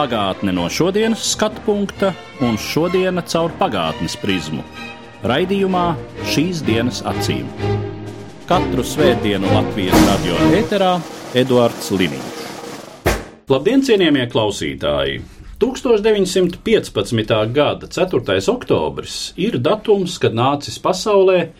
Pagātne no šodienas skatu punkta un šodienas caur pagātnes prizmu. Raidījumā šīs dienas acīm. Katru svētdienu Latvijas radio eterā Eduards Liniņš. Labdien, cienījamie klausītāji! 1915. gada 4. oktobris ir datums, kad nācis pasaulē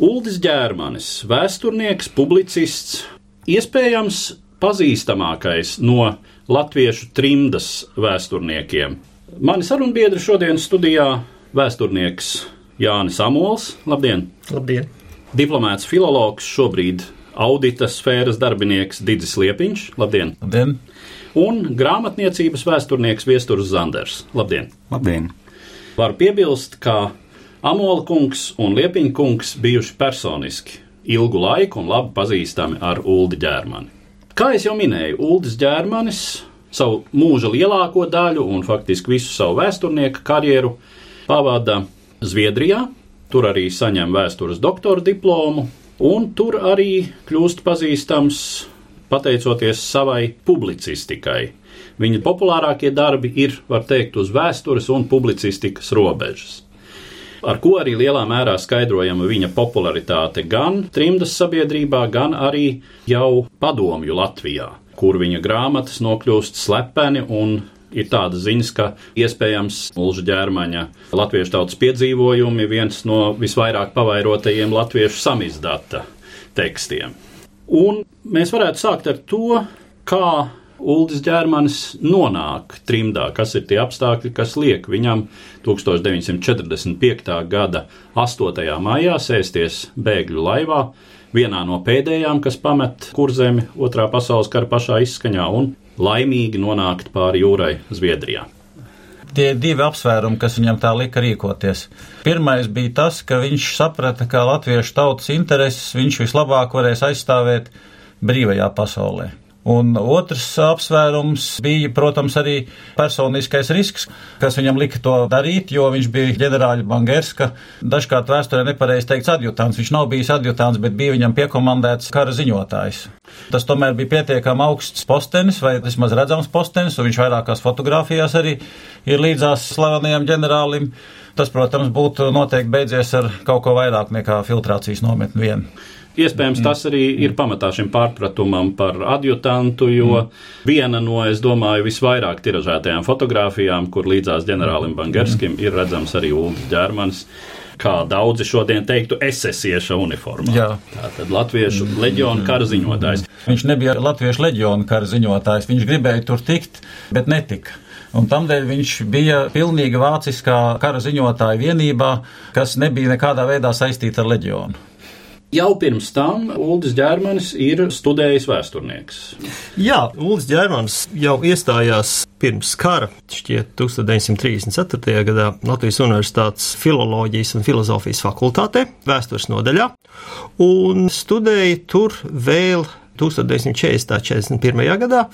Uldis Ģērmanis, vēsturnieks, publicists, iespējams pazīstamākais no latviešu trimdas vēsturniekiem. Mani sarunbiedri šodien studijā - vēsturnieks Jānis Amols. Labdien! Labdien! Diplomēts filologs, šobrīd audita sfēras darbinieks Digis Liepiņš. Labdien! Labdien! Un grāmatniecības vēsturnieks Viesturs Zanders. Labdien! Labdien! Var piebilst, ka Amola kungs un Liepiņa kungs bijuši personiski ilgu laiku un labi pazīstami ar Uldi Ģērmani. Kā jau minēju, Uldis Ģērmanis savu mūža lielāko daļu un faktiski visu savu vēsturnieku karjeru pavada Zviedrijā. Tur arī saņem vēstures doktora diplomu, un tur arī kļūst pazīstams pateicoties savai publicistikai. Viņa populārākie darbi ir, var teikt, uz vēstures un publicistikas robežas ar ko arī lielā mērā skaidrojama viņa popularitāte gan trimdas sabiedrībā, gan arī jau padomju Latvijā, kur viņa grāmatas nokļūst slepeni un ir tāda ziņas, ka iespējams Ulža ģērmaņa latviešu tautas piedzīvojumi viens no visvairāk pavairotajiem latviešu samizdata tekstiem. Un mēs varētu sākt ar to, kā Uldis Ģērmanis nonāk trimdā, kas ir tie apstākļi, kas liek viņam 1945. gada 8. maijā sēsties bēgļu laivā, vienā no pēdējām, kas pamet kurzemi otrā pasaules kara pašā izskaņā un laimīgi nonākt pāri jūrai Zviedrijā. Tie divi apsvērumi, kas viņam tā lika rīkoties. Pirmais bija tas, ka viņš saprata, ka latviešu tautas intereses viņš vislabāk varēs aizstāvēt brīvajā pasaulē. Un otrs apsvērums bija, protams, arī personiskais risks, kas viņam lika to darīt, jo viņš bija ģenerāļa Bangerska, dažkārt vēsturē nepareizi teikts adjutants. Viņš nav bijis adjutants, bet bija viņam piekomandēts kara ziņotājs. Tas tomēr bija pietiekami augsts postenis, vai vismaz redzams postenis, un viņš vairākās fotografijās arī ir līdzās slavenajam ģenerālim. Tas, protams, būtu noteikti beidzies ar kaut ko vairāk nekā filtrācijas nometni vien. Iespējams, tas arī ir pamatā šim pārpratumam par adjutantu, jo viena no, es domāju, visvairāk tiražētajām fotografijām, kur līdzās ģenerālim Bangerskim ir redzams arī Ulris Ģermans. Kā daudzi šodien teiktu, esesieša uniformā. Jā. Tātad Latviešu leģiona kara ziņotājs. Viņš nebija Latviešu leģiona kara ziņotājs, viņš gribēja tur tikt, bet netika. Un tamdēļ viņš bija pilnīgi vāciskā kara ziņotāja vienībā, kas nebija nekādā veidā saistīta ar leģionu. Jau pirms tam Ulris Ģērmanis ir studējis vēsturnieks. Jā, Ulris Ģērmanis jau iestājās pirms kara, šķiet, 1934. gadā Latvijas Universitātes filoloģijas un filozofijas fakultātē, vēstures nodaļā, un studēja tur vēl 1940. un 41. gadā,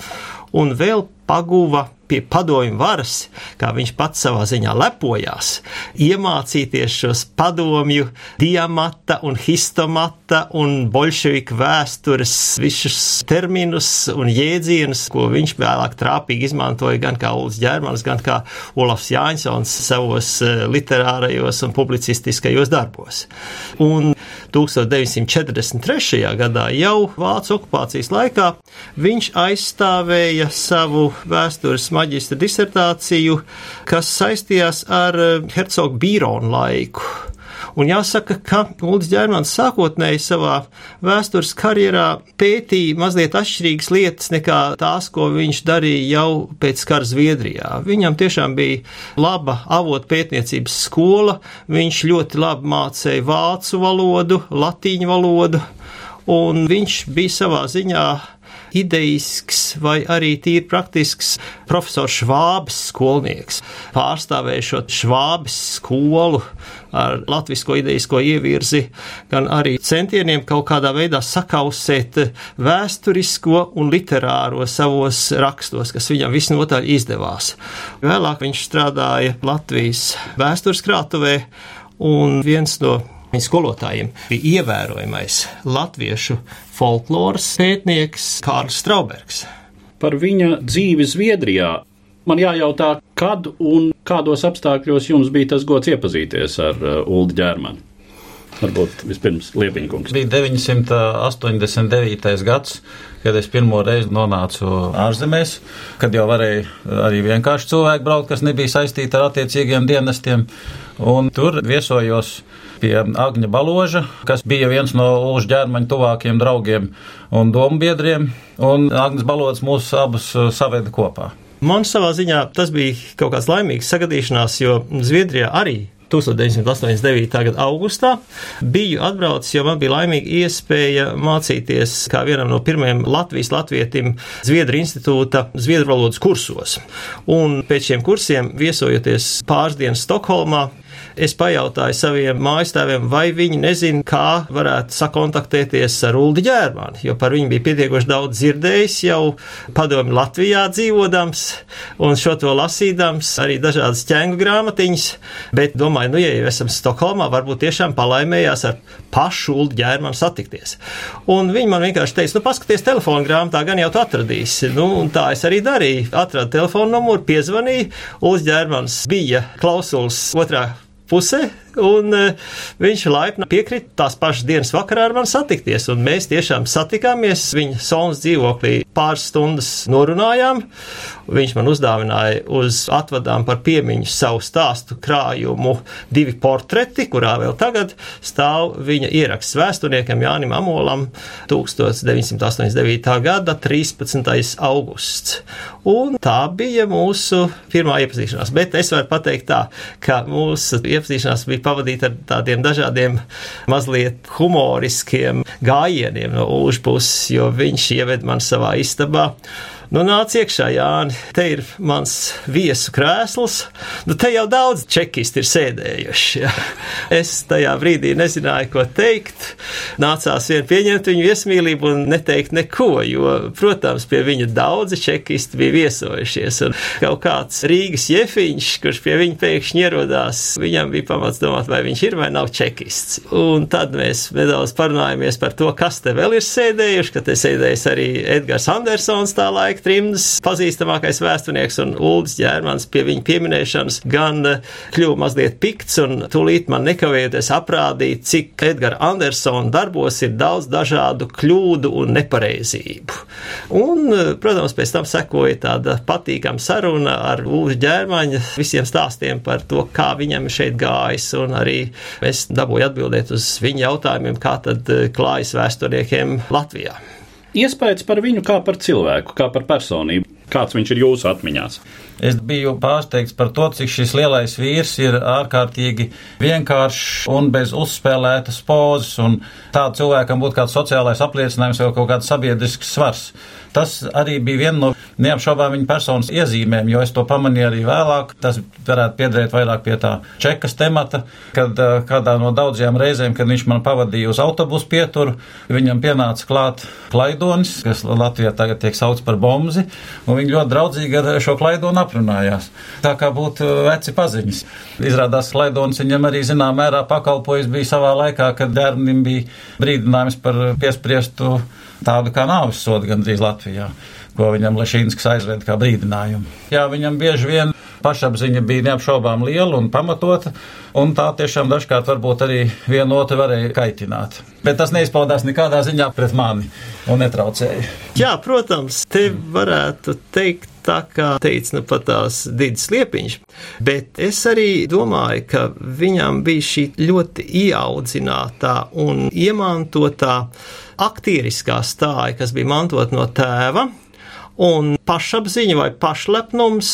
un vēl paguva pie padomju varas, kā viņš pats savā ziņā lepojās, iemācīties šos padomju diamata un histomata un bolševiku vēstures visus terminus un jēdzienus, ko viņš vēlāk trāpīgi izmantoja gan kā Ulas Ģermans, gan kā Olafs Jāņsons savos literārajos un publicistiskajos darbos. Un 1943. gadā jau Vācu okupācijas laikā viņš aizstāvēja savu vēstures maģistra disertāciju, kas saistījās ar Hercogu Bīronu laiku. Un jāsaka, ka Ulris Ģērmans sākotnēji savā vēstures karjerā pētīja mazliet atšķirīgas lietas nekā tās, ko viņš darīja jau pēc kara Zviedrijā. Viņam tiešām bija laba avotu pētniecības skola, viņš ļoti labi mācīja vācu valodu, latīņu valodu, un viņš bija savā ziņā ideisks vai arī tīri praktisks profesors Švābes skolnieks, pārstāvējušot Švābes skolu ar latvisko ideisko ievirzi, gan arī centieniem kaut kādā veidā sakausēt vēsturisko un literāro savos rakstos, kas viņam visnotaļ izdevās. Vēlāk viņš strādāja Latvijas vēstures krātuvē, un viens no viņa skolotājiem bija ievērojamais latviešu folkloras pētnieks Kārls Straubergs. Par viņa dzīvi Zviedrijā man jājautā, kad un kādos apstākļos jums bija tas gods iepazīties ar uh, Ulu ģērmani. Varbūt vispirms Liepiņkungs. Bija 989. gads, kad es pirmo reizi nonācu ārzemēs, kad jau varēja arī vienkārši cilvēki braukt, kas nebija saistīti ar attiecīgiem dienestiem. Un tur viesojos pie Agņa Baloža, kas bija viens no Ulža ģērmaņa tuvākiem draugiem un domu biedriem, un Agnes Balods mūs abus saveda kopā. Man savā ziņā tas bija kaut kāds laimīgs sagadīšanās, jo Zviedrijā arī 1989. gada augustā biju atbraucis, jo man bija laimīga iespēja mācīties kā vienam no pirmajiem Latvijas latvietim Zviedru institūta Zviedru valodas kursos. Un pēc šiem kursiem viesojoties pāris dienas Stokholmā, Es pajautāju saviem mājastāviem, vai viņi nezina, kā varētu sakontaktēties ar Uldi Ģērmani, jo par viņu bija pietiekoši daudz dzirdējis jau padomi Latvijā dzīvodams un šo to lasīdams, arī dažādas ķēngu grāmatiņas, bet domāju, nu, ja jau esam Stokholmā, varbūt tiešām palaimējās ar pašu Uldi Ģērmanu satikties. Un viņi man vienkārši teica, nu, paskaties telefonu grāmatā, gan jau tu atradīsi. Nu, un tā es arī darīju. Atradu telefonu numuru, piezvanīju. Ulds Ģērmans bija klausuls otrā Você? Un uh, viņš laipni piekrita tās pašas dienas vakarā ar mani satikties. Un mēs tiešām satikāmies viņa saunas dzīvoklī, pāris stundas norunājām. Viņš man uzdāvināja uz atvadām par piemiņu savu stāstu krājumu divi portreti, kurā vēl tagad stāv viņa ieraksts vēsturniekam Jānim Amolam 1989. gada 13. augusts. Un tā bija mūsu pirmā iepazīšanās. Bet es varu pateikt tā, ka mūsu iepazīšanās bija pavadīta ar tādiem dažādiem mazliet humoriskiem gājieniem no Ulžpuses, jo viņš ieved man savā istabā. Nu, nāc iekšā, Jāni, te ir mans viesu krēsls. Nu, te jau daudz čekisti ir sēdējuši. Ja. Es tajā brīdī nezināju, ko teikt. Nācās vien pieņemt viņu viesmīlību un neteikt neko, jo, protams, pie viņa daudzi čekisti bija viesojušies. Un kaut kāds Rīgas jefiņš, kurš pie viņa pēkšņi ierodās, viņam bija pamats domāt, vai viņš ir vai nav čekists. Un tad mēs nedaudz parunājāmies par to, kas te vēl ir sēdējuši, ka te sēdējis arī Edgars Andersons tā laika trimdas pazīstamākais vēsturnieks un Uldis Ģērmans pie viņa pieminēšanas gan eh, kļuva mazliet pikts un tūlīt man nekavējoties aprādīt, cik Edgara Andersona darbos ir daudz dažādu kļūdu un nepareizību. Un, eh, protams, pēc tam sekoja tāda patīkama saruna ar Uldis Ģērmaņa visiem stāstiem par to, kā viņam šeit gājis, un arī es dabūju atbildēt uz viņa jautājumiem, kā tad eh, klājas vēsturniekiem Latvijā iespējas par viņu kā par cilvēku, kā par personību. Kāds viņš ir jūsu atmiņās? Es biju pārsteigts par to, cik šis lielais vīrs ir ārkārtīgi vienkāršs un bez uzspēlētas pozas, un tādu cilvēkam būtu kāds sociālais apliecinājums vai kaut kāds sabiedrisks svars. Tas arī bija viena no neapšaubām viņa personas iezīmēm, jo es to pamanīju arī vēlāk. Tas varētu piederēt vairāk pie tā čekas temata, kad kādā no daudzajām reizēm, kad viņš man pavadīja uz autobusu pieturu, viņam pienāca klāt klaidonis, kas Latvijā tagad tiek saukts par bomzi, un viņi ļoti draudzīgi ar šo klaidonu aprunājās. Tā kā būtu veci paziņas. Izrādās, klaidonis viņam arī zinām mērā pakalpojis bija savā laikā, kad dērnim bija brīdinājums par piespriestu tādu kā nāves sodu gandrīz Latvijā, ko viņam Lešīnskis aizved kā brīdinājumu. Jā, viņam bieži vien pašapziņa bija neapšaubām liela un pamatota, un tā tiešām dažkārt varbūt arī vienu otru varēja kaitināt. Bet tas neizpaudās nekādā ziņā pret mani un netraucēja. Jā, protams, te varētu teikt tā kā teica nu pat tās Dīdas Liepiņš, bet es arī domāju, ka viņam bija šī ļoti ieaudzinātā un iemantotā aktieriskā stāja, kas bija mantot no tēva, un pašapziņa vai pašlepnums,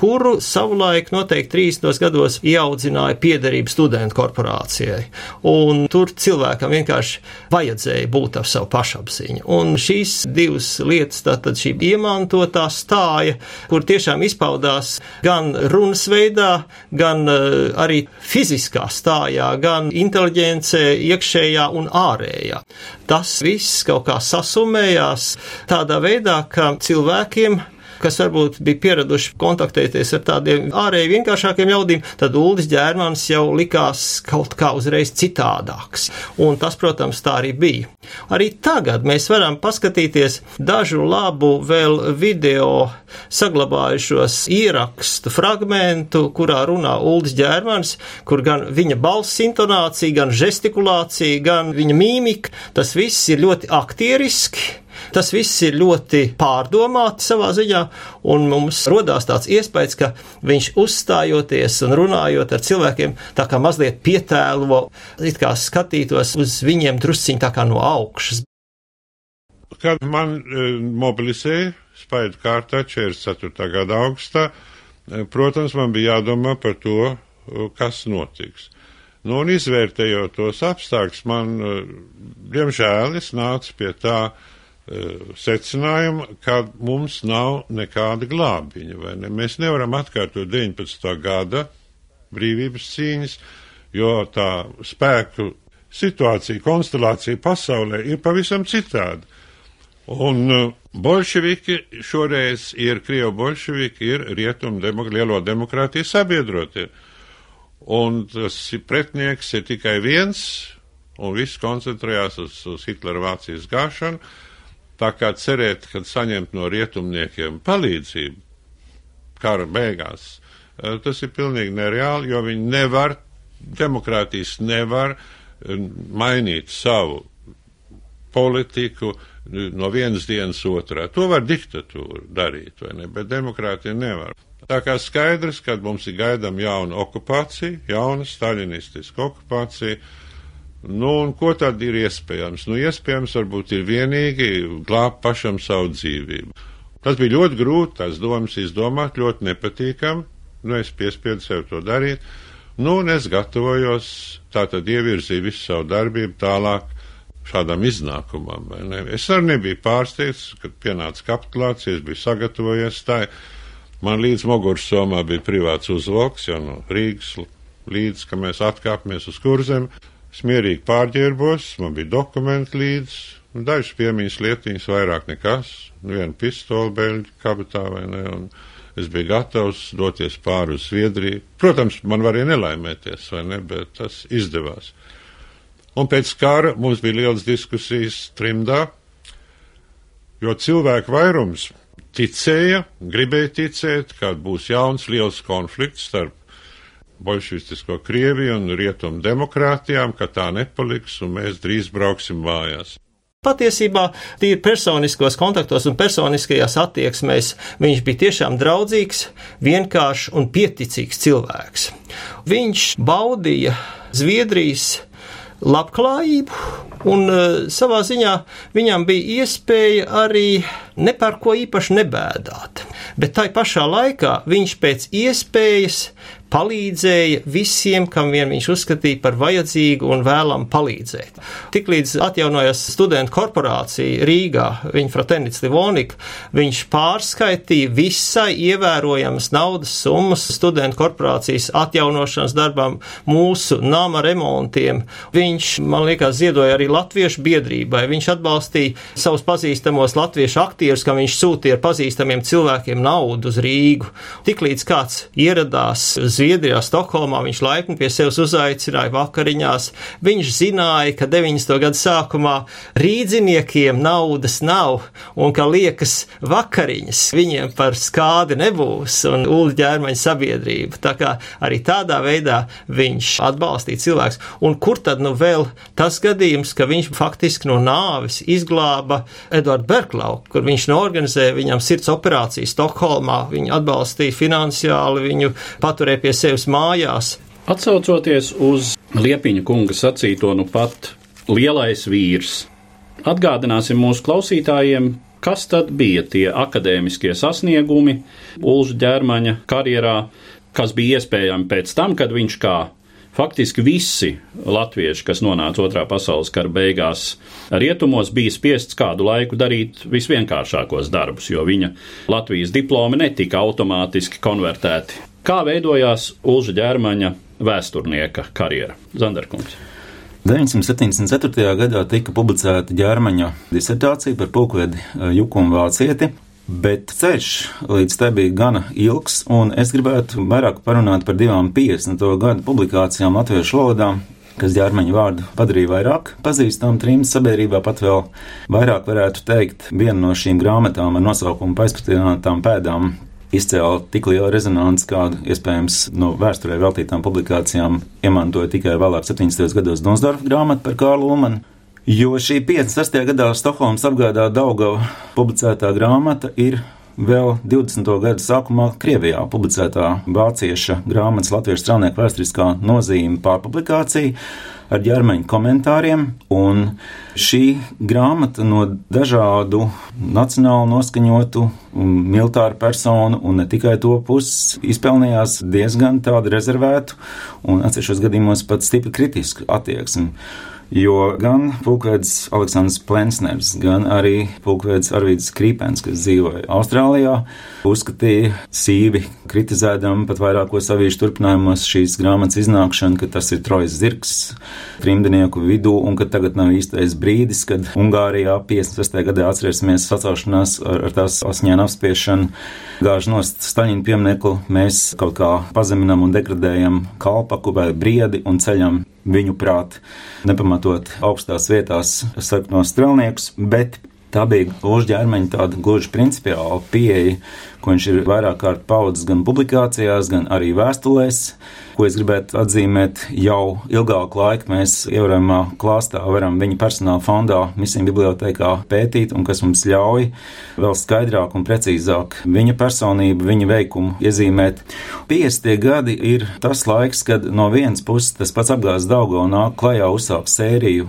kuru savulaik noteikti 30. gados ieaudzināja piederību studentu korporācijai. Un tur cilvēkam vienkārši vajadzēja būt ar savu pašapziņu. Un šīs divas lietas, tātad šī iemantotā stāja, kur tiešām izpaudās gan runas veidā, gan uh, arī fiziskā stājā, gan inteliģencē, iekšējā un ārējā. Tas viss kaut kā sasumējās tādā veidā, ka cilvēkiem kas varbūt bija pieraduši kontaktēties ar tādiem ārēji vienkāršākiem ļaudīm, tad Uldis Ģērmans jau likās kaut kā uzreiz citādāks. Un tas, protams, tā arī bija. Arī tagad mēs varam paskatīties dažu labu vēl video saglabājušos ierakstu fragmentu, kurā runā Uldis Ģērmans, kur gan viņa balss intonācija, gan žestikulācija, gan viņa mīmika, tas viss ir ļoti aktieriski Tas viss ir ļoti pārdomāti savā ziņā, un mums rodās tāds iespējas, ka viņš uzstājoties un runājot ar cilvēkiem, tā kā mazliet pietēlo, it kā skatītos uz viņiem drusciņi tā kā no augšas. Kad man e, mobilizēja spaidu kārtā 44. gada augustā, e, protams, man bija jādomā par to, e, kas notiks. Nu, un izvērtējot tos apstākļus, man, diemžēl, es nācu pie tā, secinājumu, ka mums nav nekāda glābiņa. Ne? Mēs nevaram atkārtot 19. gada brīvības cīņas, jo tā spēku situācija, konstelācija pasaulē ir pavisam citāda. Un uh, bolševiki šoreiz ir Krievu bolševiki, ir rietumu demok lielo demokrātiju sabiedrotie. Un tas pretnieks ir tikai viens, un viss koncentrējās uz, uz Hitlera Vācijas gāšanu. Tā kā cerēt, ka saņemt no rietumniekiem palīdzību kara beigās, eh, tas ir pilnīgi nereāli, jo viņi nevar, demokrātijas nevar eh, mainīt savu politiku eh, no vienas dienas otrā. To var diktatūra darīt, vai ne, bet demokrātija nevar. Tā kā skaidrs, ka mums ir gaidām jauna okupācija, jauna staļinistiska okupācija, Nu, un ko tad ir iespējams? Nu, iespējams, varbūt ir vienīgi glābt pašam savu dzīvību. Tas bija ļoti grūti, tās domas izdomāt, ļoti nepatīkami. Nu, es piespiedu sev to darīt. Nu, un es gatavojos, tā tad ievirzīju visu savu darbību tālāk šādam iznākumam. Ne? Es arī nebiju pārsteigts, kad pienāca kapitulācija, es biju sagatavojies tā. Man līdz muguras somā bija privāts uzvalks, jau no Rīgas līdz, ka mēs atkāpjamies uz kurzem. Smierīgi pārģērbos, man bija dokumenti līdzi, nu, dažas piemiņas lietiņas, vairāk nekas, viena pistola beļģa kabatā vai ne, un es biju gatavs doties pāri uz Zviedriju. Protams, man varēja nelaimēties, vai ne, bet tas izdevās. Un pēc kara mums bija liels diskusijas trimdā, jo cilvēku vairums ticēja, gribēja ticēt, ka būs jauns liels konflikts starp bolševistisko Krieviju un rietumu demokrātijām, ka tā nepaliks un mēs drīz brauksim mājās. Patiesībā, tīri personiskos kontaktos un personiskajās attieksmēs viņš bija tiešām draudzīgs, vienkāršs un pieticīgs cilvēks. Viņš baudīja Zviedrijas labklājību, un uh, savā ziņā viņam bija iespēja arī ne par ko īpaši nebēdāt. Bet tai pašā laikā viņš pēc iespējas palīdzēja visiem, kam vien viņš uzskatīja par vajadzīgu un vēlamu palīdzēt. Tiklīdz atjaunojās studentu korporācija Rīgā, viņa fraternits Livonika, viņš pārskaitīja visai ievērojamas naudas summas studentu korporācijas atjaunošanas darbām, mūsu nama remontiem. Viņš, man liekas, ziedoja arī latviešu biedrībai. Viņš atbalstīja savus pazīstamos latviešu aktierus, kam viņš sūtīja ar pazīstamiem cilvēkiem naudu uz Rīgu. Tiklīdz kāds ieradās Zviedrijā, Stokholmā, viņš laipni pie sevis uzaicināja vakariņās. Viņš zināja, ka 90. gadu sākumā rīdziniekiem naudas nav un ka liekas vakariņas viņiem par skādi nebūs un ulu ģērmaņa sabiedrība. Tā kā arī tādā veidā viņš atbalstīja cilvēks. Un kur tad nu vēl tas gadījums, ka viņš faktiski no nāvis izglāba Eduardu Berklau, kur viņš norganizēja viņam sirds operāciju Stokholmā, viņu atbalstīja finansiāli, viņu paturēja pie pie sevis mājās. Atcaucoties uz Liepiņa kunga sacīto nu pat lielais vīrs, atgādināsim mūsu klausītājiem, Kas tad bija tie akadēmiskie sasniegumi Ulža ģermaņa karjerā, kas bija iespējami pēc tam, kad viņš kā faktiski visi latvieši, kas nonāca otrā pasaules kara beigās, rietumos bija spiests kādu laiku darīt visvienkāršākos darbus, jo viņa Latvijas diplomi netika automātiski konvertēti. Kā veidojās Ulža ģermaņa vēsturnieka karjera? Zandarkungs. 974. gadā tika publicēta ģermaņa disertācija par pulkvedi Jukumu Vācieti, bet ceļš līdz tai bija gana ilgs, un es gribētu vairāk parunāt par divām 50. gadu publikācijām latviešu valodā, kas ģērmeņa vārdu padarīja vairāk pazīstam trījus sabiedrībā, pat vēl vairāk varētu teikt, viena no šīm grāmatām ar nosaukumu Paizpatinātām pēdām izcēla tik lielu rezonanci, kādu iespējams no vēsturē veltītām publikācijām iemantoja tikai vēlāk 70. gados Donsdorfa grāmata par Kārlu Lumanu. Jo šī 56. gadā Stokholmas apgādā Daugava publicētā grāmata ir vēl 20. gada sākumā Krievijā publicētā vācieša grāmatas Latviešu strānieku vēsturiskā nozīme pārpublikācija ar ģermeņa komentāriem, un šī grāmata no dažādu nacionālu noskaņotu militāru personu, un ne tikai to puses, izpelnījās diezgan tādu rezervētu un atsevišķos gadījumos pat stipri kritisku attieksmi. Jo gan pulkvedis Aleksandrs Plensners, gan arī pulkvedis Arvīds Krīpens, kas dzīvoja Austrālijā, uzskatīja sīvi kritizēdam pat vairākos avīšu turpinājumos šīs grāmatas iznākšanu, ka tas ir trojas zirgs trimdenieku vidū un ka tagad nav īstais brīdis, kad Ungārijā 56. gadā atcerēsimies sacaušanās ar, ar tās asņēnu apspiešanu, gāž nost Staļina pieminekli, mēs kaut kā pazeminam un degradējam kalpaku vai briedi un ceļam viņu prāt, nepamatot augstās vietās sarkanos strelniekus, bet tā bija Lūža ģermeņa tāda gluži principiāla pieeja, ko viņš ir vairāk kārt paudzis gan publikācijās, gan arī vēstulēs, ko es gribētu atzīmēt jau ilgāku laiku. Mēs ievērojamā klāstā varam viņa personāla fondā, misiju bibliotekā pētīt, un kas mums ļauj vēl skaidrāk un precīzāk viņa personību, viņa veikumu iezīmēt. 50. gadi ir tas laiks, kad no vienas puses tas pats apgāzts Daugo nāk klajā uzsākt sēriju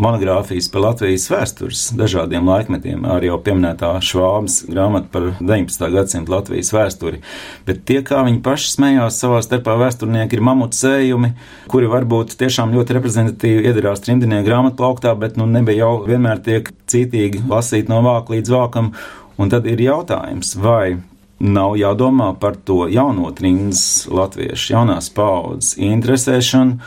monogrāfijas par Latvijas vēstures dažādiem laikmetiem, arī jau pieminētā Švābas grāmata par 19. gadsimta Latvijas vēsturi. Bet tie, kā viņi paši smējās savā starpā vēsturnieki, ir mamutu sējumi, kuri varbūt tiešām ļoti reprezentatīvi iedarās trimdnieku grāmatu plauktā, bet nu nebija jau vienmēr tiek cītīgi lasīt no vāka līdz vākam. Un tad ir jautājums, vai nav jādomā par to jauno trimdas latviešu, jaunās paudzes interesēšanu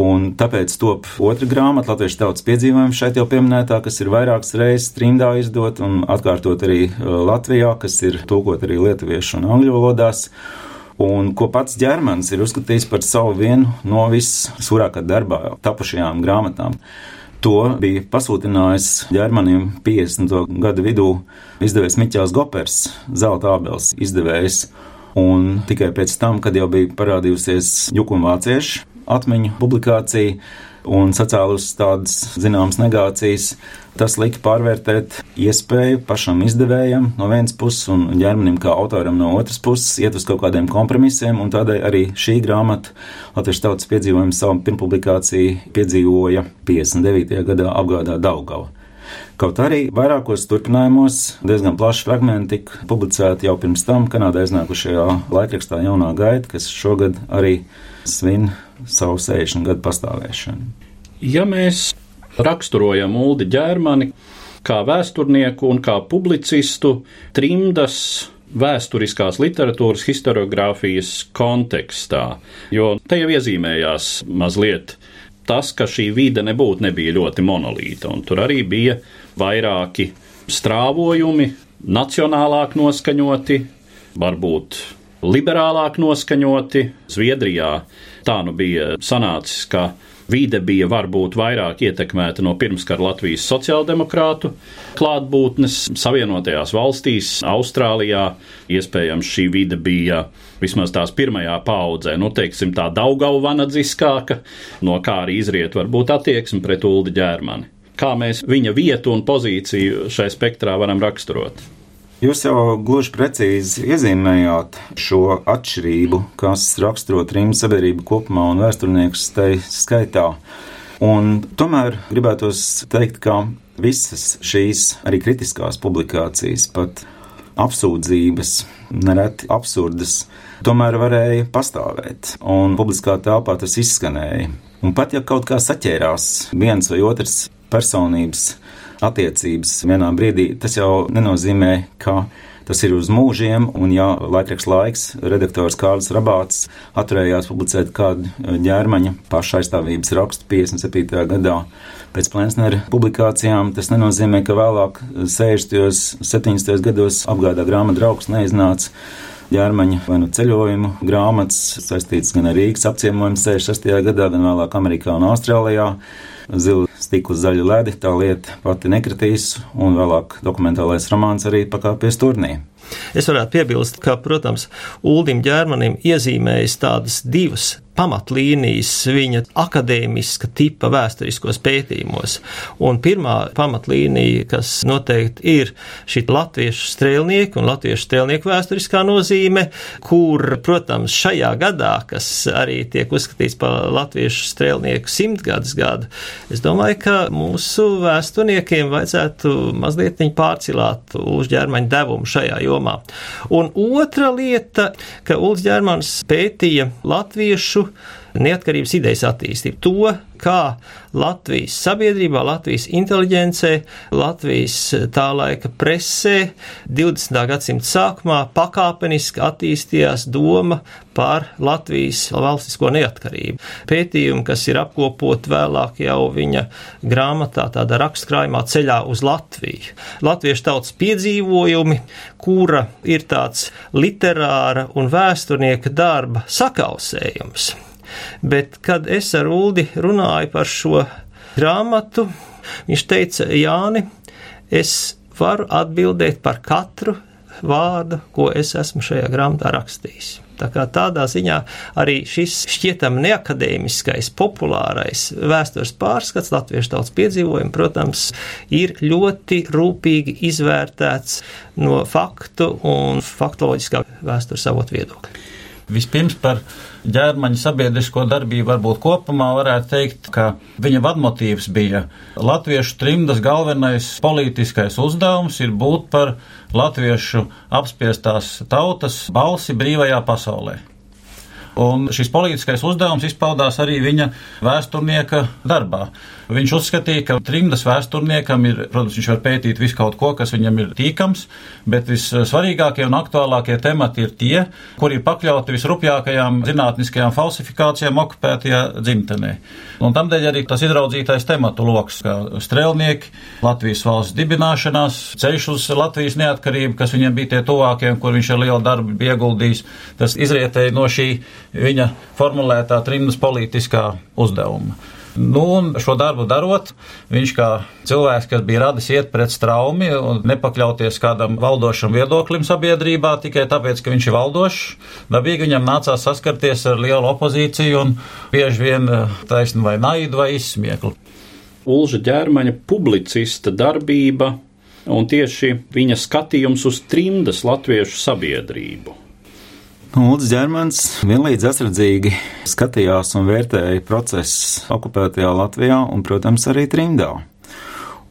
Un tāpēc top otra grāmata, Latvijas tautas piedzīvojums šeit jau pieminētā, kas ir vairākas reizes trimdā izdot un atkārtot arī uh, Latvijā, kas ir tulkot arī lietuviešu un angļu valodās. Un ko pats ģermanis ir uzskatījis par savu vienu no vissūrākā darbā tapušajām grāmatām. To bija pasūtinājis ģermanim 50. gada vidū izdevējs Miķels Gopers, Zelta Ābels izdevējs. Un tikai pēc tam, kad jau bija parādījusies Jukuma vāciešu atmiņu publikācija un sacēlus tādas zināmas negācijas. Tas lika pārvērtēt iespēju pašam izdevējam no vienas puses un ģermenim kā autoram no otras puses iet uz kaut kādiem kompromisiem, un tādēļ arī šī grāmata Latvijas tautas piedzīvojuma savu pirmpublikāciju piedzīvoja 59. gadā apgādā Daugava. Kaut arī vairākos turpinājumos diezgan plaši fragmenti tika publicēti jau pirms tam Kanādā iznākušajā laikrakstā Jaunā gaita, kas šogad arī svin savu 60 gadu pastāvēšanu. Ja mēs raksturojam Uldi ģērmani kā vēsturnieku un kā publicistu, trimdas vēsturiskās literatūras historiografijas kontekstā, jo te jau iezīmējās mazliet tas, ka šī vide nebūtu nebija ļoti monolīta, un tur arī bija vairāki strāvojumi, nacionālāk noskaņoti, varbūt liberālāk noskaņoti. Zviedrijā tā nu bija sanācis, ka vide bija varbūt vairāk ietekmēta no pirmskara Latvijas sociāldemokrātu klātbūtnes, Savienotajās valstīs, Austrālijā. Iespējams, šī vide bija vismaz tās pirmajā paudzē, nu, teiksim, tā daugauvanadziskāka, no kā arī izriet varbūt attieksme pret Uldi ģērmani. Kā mēs viņa vietu un pozīciju šai spektrā varam raksturot? Jūs jau gluži precīzi iezīmējāt šo atšķirību, kas raksturo trījus sabiedrību kopumā un vēsturniekus tai skaitā. Un tomēr gribētos teikt, ka visas šīs arī kritiskās publikācijas, pat apsūdzības, nereti absurdas, tomēr varēja pastāvēt, un publiskā telpā tas izskanēja. Un pat ja kaut kā saķērās viens vai otrs personības attiecības vienā brīdī, tas jau nenozīmē, ka tas ir uz mūžiem, un ja laikraksts laiks, redaktors Kārlis Rabāts atturējās publicēt kādu ģērmaņa pašaizstāvības rakstu 57. gadā pēc Plensnera publikācijām, tas nenozīmē, ka vēlāk 60. 70. gados apgādā grāmatu draugs neiznāca ģērmaņa vai nu ceļojumu grāmatas, saistīts gan ar Rīgas apciemojumu 66. gadā, gan vēlāk Amerikā un Austrālijā. Zila stikla zaļa ledi, tā lieta pati nekritīs, un vēlāk dokumentālais romāns arī pakāpies turnī. Es varētu piebilst, ka, protams, Uldim ģērmanim iezīmējas tādas divas pamatlīnijas viņa akadēmiska tipa vēsturiskos pētījumos. Un pirmā pamatlīnija, kas noteikti ir šī latviešu strēlnieku un latviešu strēlnieku vēsturiskā nozīme, kur, protams, šajā gadā, kas arī tiek uzskatīts par latviešu strēlnieku simtgadus gadu, es domāju, ka mūsu vēsturniekiem vajadzētu mazliet pārcilāt uzģērmaņu devumu šajā jomā. Un otra lieta, ka Ulds Ģermans pētīja latviešu neatkarības idejas attīstību. To, kā Latvijas sabiedrībā, Latvijas inteliģencē, Latvijas tā laika presē 20. gadsimta sākumā pakāpeniski attīstījās doma par Latvijas valstisko neatkarību. Pētījumi, kas ir apkopot vēlāk jau viņa grāmatā, tādā rakstkrājumā ceļā uz Latviju. Latviešu tautas piedzīvojumi, kura ir tāds literāra un vēsturnieka darba sakausējums. Bet, kad es ar Uldi runāju par šo grāmatu, viņš teica, Jāni, es varu atbildēt par katru vārdu, ko es esmu šajā grāmatā rakstījis. Tā kā tādā ziņā arī šis šķietam neakadēmiskais, populārais vēstures pārskats latviešu tautas piedzīvojumu, protams, ir ļoti rūpīgi izvērtēts no faktu un faktoloģiskā vēstures avotu viedokļa. Vispirms par ģērmaņa sabiedrisko darbību varbūt kopumā varētu teikt, ka viņa vadmotīvs bija latviešu trimdas galvenais politiskais uzdevums ir būt par latviešu apspiestās tautas balsi brīvajā pasaulē. Un šis politiskais uzdevums izpaudās arī viņa vēsturnieka darbā. Viņš uzskatīja, ka trimdas vēsturniekam ir, protams, viņš var pētīt visu kaut ko, kas viņam ir tīkams, bet vissvarīgākie un aktuālākie temati ir tie, kuri ir pakļauti visrupjākajām zinātniskajām falsifikācijām okupētajā dzimtenē. Un tamdēļ arī tas izraudzītais tematu lokus, kā strēlnieki, Latvijas valsts dibināšanās, ceļš uz Latvijas neatkarību, kas viņiem bija tie tuvākie, kur viņš ar lielu darbu bija ieguldījis, tas izrietēja no šī viņa formulētā trimdas politiskā uzdevuma. Nu, un šo darbu darot, viņš kā cilvēks, kas bija radis iet pret straumi un nepakļauties kādam valdošam viedoklim sabiedrībā tikai tāpēc, ka viņš ir valdošs, dabīgi viņam nācās saskarties ar lielu opozīciju un bieži vien eh, taisnu vai naidu vai izsmieklu. Ulža ģērmaņa publicista darbība un tieši viņa skatījums uz trimdas latviešu sabiedrību. Ulrichs Ģermans vienlīdz atsardzīgi skatījās un vērtēja procesus okupētajā Latvijā un, protams, arī trimdā.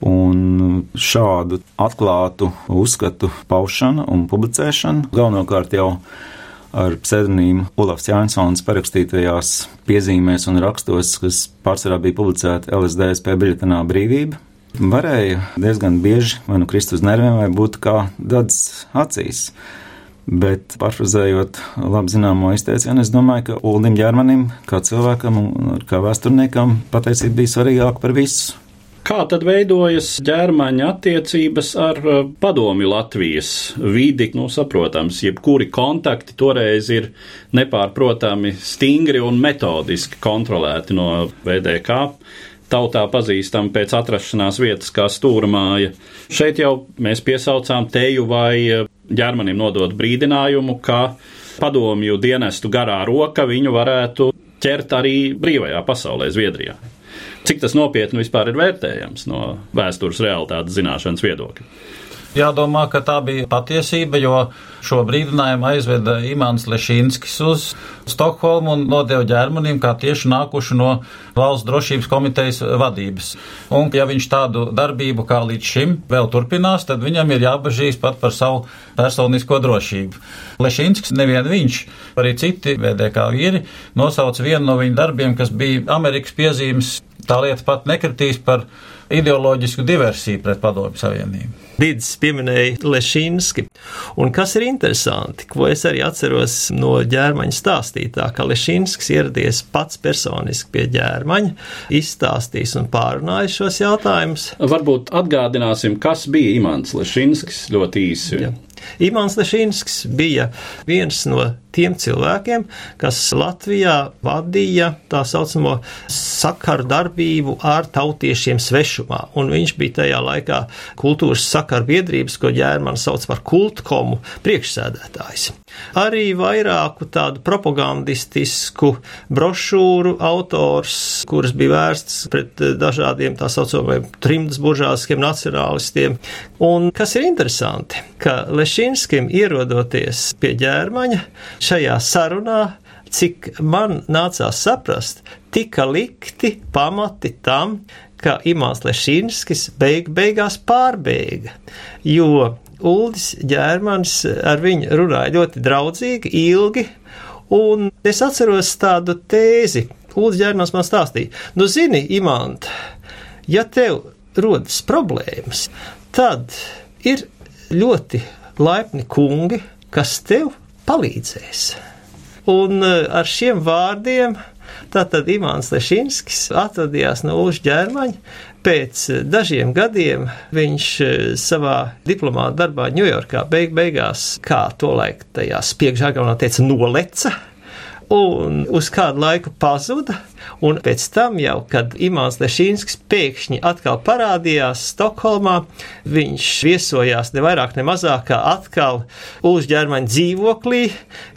Un šādu atklātu uzskatu paušana un publicēšana galvenokārt jau ar pseidonīmu Olafs Jānsons parakstītajās piezīmēs un rakstos, kas pārsvarā bija publicēti LSDSP biļetenā brīvība, varēja diezgan bieži vai nu krist uz nerviem vai būt kā dads acīs. Bet, parfrazējot labi zināmo izteicienu, es domāju, ka Ulim Ģermanim, kā cilvēkam un kā vēsturniekam, patiesība bija svarīgāka par visu. Kā tad veidojas ģērmaņa attiecības ar uh, padomju Latvijas vidi? Nu, saprotams, jebkuri kontakti toreiz ir nepārprotami stingri un metodiski kontrolēti no VDK tautā pazīstama pēc atrašanās vietas kā stūrmāja. Šeit jau mēs piesaucām teju vai ģermanim nodot brīdinājumu, ka padomju dienestu garā roka viņu varētu ķert arī brīvajā pasaulē, Zviedrijā. Cik tas nopietni vispār ir vērtējams no vēstures realitātes zināšanas viedokļa? Jādomā, ka tā bija patiesība, jo šo brīdinājumu aizveda Imants Lešinskis uz Stokholmu un nodeva ģermanim, kā tieši nākuši no valsts drošības komitejas vadības. Un, ja viņš tādu darbību kā līdz šim vēl turpinās, tad viņam ir jābažīs pat par savu personisko drošību. Lešinskis, nevien viņš, arī citi VDK vīri nosauca vienu no viņa darbiem, kas bija Amerikas piezīmes. Tā lieta pat nekritīs par ideoloģisku diversiju pret Padomju Savienību. Dīdis pieminēja Lešinski. Un kas ir interesanti, ko es arī atceros no ģērmaņa stāstītā, ka Lešinskis ieradies pats personiski pie ģērmaņa, izstāstījis un pārunājis šos jautājumus. Varbūt atgādināsim, kas bija Imants Lešinskis ļoti īsi. Ja. Imants Lešinskis bija viens no tiem cilvēkiem, kas Latvijā vadīja tā saucamo sakaru darbību ar tautiešiem svešumā. Un viņš bija tajā laikā kultūras sakaru biedrības, ko ģērmans sauc par kultkomu priekšsēdētājs. Arī vairāku tādu propagandistisku brošūru autors, kuras bija vērstas pret dažādiem tā saucamajiem trimdas buržāskiem nacionālistiem. Un kas ir interesanti, ka Lešinskim ierodoties pie ģērmaņa, šajā sarunā, cik man nācās saprast, tika likti pamati tam, ka Imants Lešinskis beig beigās pārbēga, jo Uldis Ģērmans ar viņu runāja ļoti draudzīgi, ilgi, un es atceros tādu tēzi. Uldis Ģērmans man stāstīja, nu zini, Imant, ja tev rodas problēmas, tad ir ļoti laipni kungi, kas tev palīdzēs. Un eh, ar šiem vārdiem tātad Imants Lešinskis atvadījās no Ulža ģermaņa. Pēc dažiem gadiem viņš eh, savā diplomāta darbā Ņujorkā beig beigās, kā to laik tajā spiegžāgaunā teica, noleca un uz kādu laiku pazuda. Un pēc tam, jau, kad Imants Lešīnskis pēkšņi atkal parādījās Stokholmā, viņš viesojās ne vairāk, ne mazāk kā atkal uzģērmaņa dzīvoklī,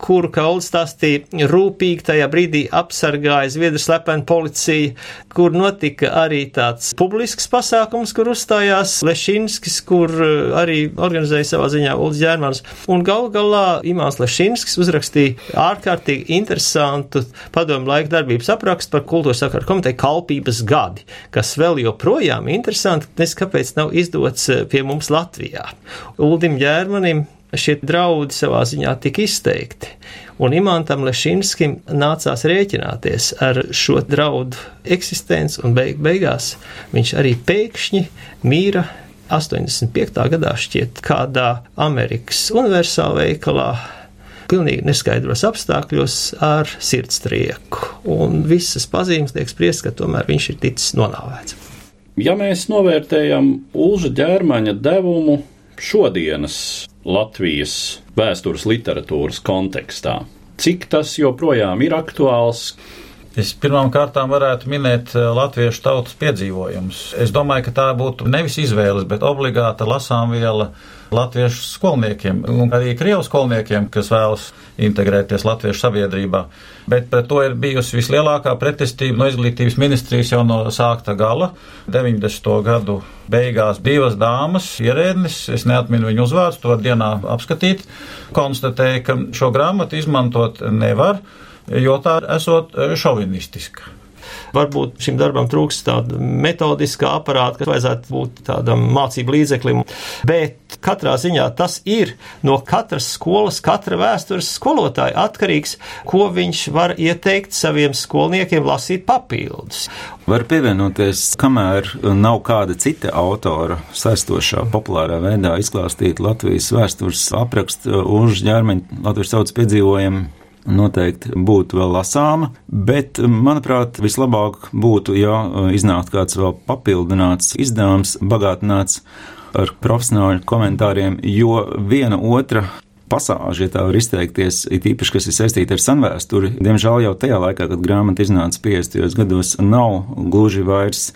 kuru Kauls stāstīja rūpīgi tajā brīdī apsargāja Zviedru slepenu policija, kur notika arī tāds publisks pasākums, kur uzstājās Lešīnskis, kur eh, arī organizēja savā ziņā Ulds Ģērmans. Un gal galā Imants Lešīnskis uzrakstīja ārkārtīgi interesantu padomu laika darbības aprakstu par kultūras sakaru komiteju kalpības gadi, kas vēl joprojām interesanti, nes kāpēc nav izdots eh, pie mums Latvijā. Uldim Ģērmanim šie draudi savā ziņā tika izteikti, un Imantam Lešinskim nācās rēķināties ar šo draudu eksistenci, un beig beigās viņš arī pēkšņi mīra 85. gadā šķiet kādā Amerikas universālā veikalā pilnīgi neskaidros apstākļos ar sirdstrieku. Un visas pazīmes tiek spriest, ka tomēr viņš ir ticis nonāvēts. Ja mēs novērtējam Ulža ģērmaņa devumu šodienas Latvijas vēstures literatūras kontekstā, cik tas joprojām ir aktuāls, Es pirmām kārtām varētu minēt eh, latviešu tautas piedzīvojumus. Es domāju, ka tā būtu nevis izvēles, bet obligāta lasāmviela latviešu skolniekiem un arī krievu skolniekiem, kas vēlas integrēties latviešu sabiedrībā. Bet pret to ir bijusi vislielākā pretestība no izglītības ministrijas jau no sākta gala. 90. gadu beigās divas dāmas, ierēdnis, es neatminu viņu uzvārdus, to var dienā apskatīt, konstatēja, ka šo grāmatu izmantot nevar jo tā esot eh, šovinistiska. Varbūt šim darbam trūks tāda metodiskā aparāta, kas vajadzētu būt tādam mācību līdzeklim, bet katrā ziņā tas ir no katras skolas, katra vēstures skolotāja atkarīgs, ko viņš var ieteikt saviem skolniekiem lasīt papildus. Var pievienoties, kamēr nav kāda cita autora saistošā, populārā veidā izklāstīt Latvijas vēstures aprakstu uz ģermeņa Latvijas tautas piedzīvojumu noteikti būtu vēl lasāma, bet, manuprāt, vislabāk būtu, ja uh, iznāktu kāds vēl papildināts izdevums, bagātināts ar profesionāļu komentāriem, jo viena otra pasāža, ja tā var izteikties, it īpaši, kas ir saistīta ar senvēsturi, diemžēl jau tajā laikā, kad grāmata iznāca 50. gados, nav gluži vairs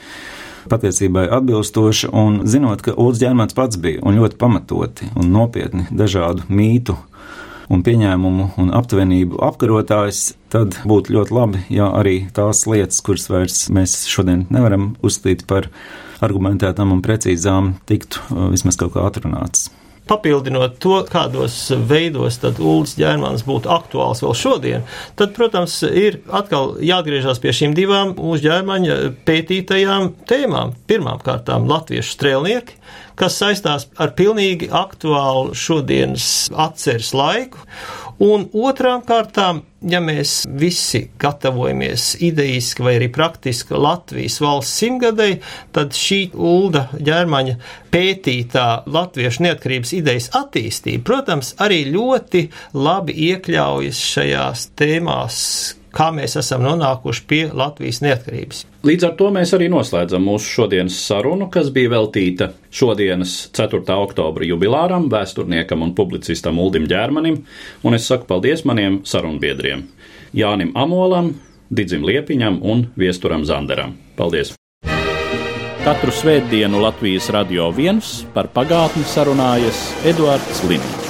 patiesībai atbilstoša, un zinot, ka Ulds Ģermans pats bija un ļoti pamatoti un nopietni dažādu mītu un pieņēmumu un aptuvenību apkarotājs, tad būtu ļoti labi, ja arī tās lietas, kuras vairs mēs šodien nevaram uzskatīt par argumentētām un precīzām, tiktu uh, vismaz kaut kā atrunāts papildinot to, kādos veidos tad Ulris ģermans būtu aktuāls vēl šodien, tad, protams, ir atkal jāatgriežas pie šīm divām Ulris ģermaņa pētītajām tēmām. Pirmām kārtām latviešu strēlnieki, kas saistās ar pilnīgi aktuālu šodienas atceres laiku, Un otrām kārtām, ja mēs visi gatavojamies idejiski vai arī praktiski Latvijas valsts simtgadēji, tad šī Ulda ģermaņa pētītā latviešu neatkarības idejas attīstība, protams, arī ļoti labi iekļaujas šajās tēmās, kā mēs esam nonākuši pie Latvijas neatkarības. Līdz ar to mēs arī noslēdzam mūsu šodienas sarunu, kas bija veltīta šodienas 4. oktobra jubilāram, vēsturniekam un publicistam Uldim Ģērmanim, un es saku paldies maniem sarunbiedriem Jānim Amolam, Didzim Liepiņam un Viesturam Zanderam. Paldies! Katru svētdienu Latvijas radio viens par pagātni sarunājas Eduards Līniņš.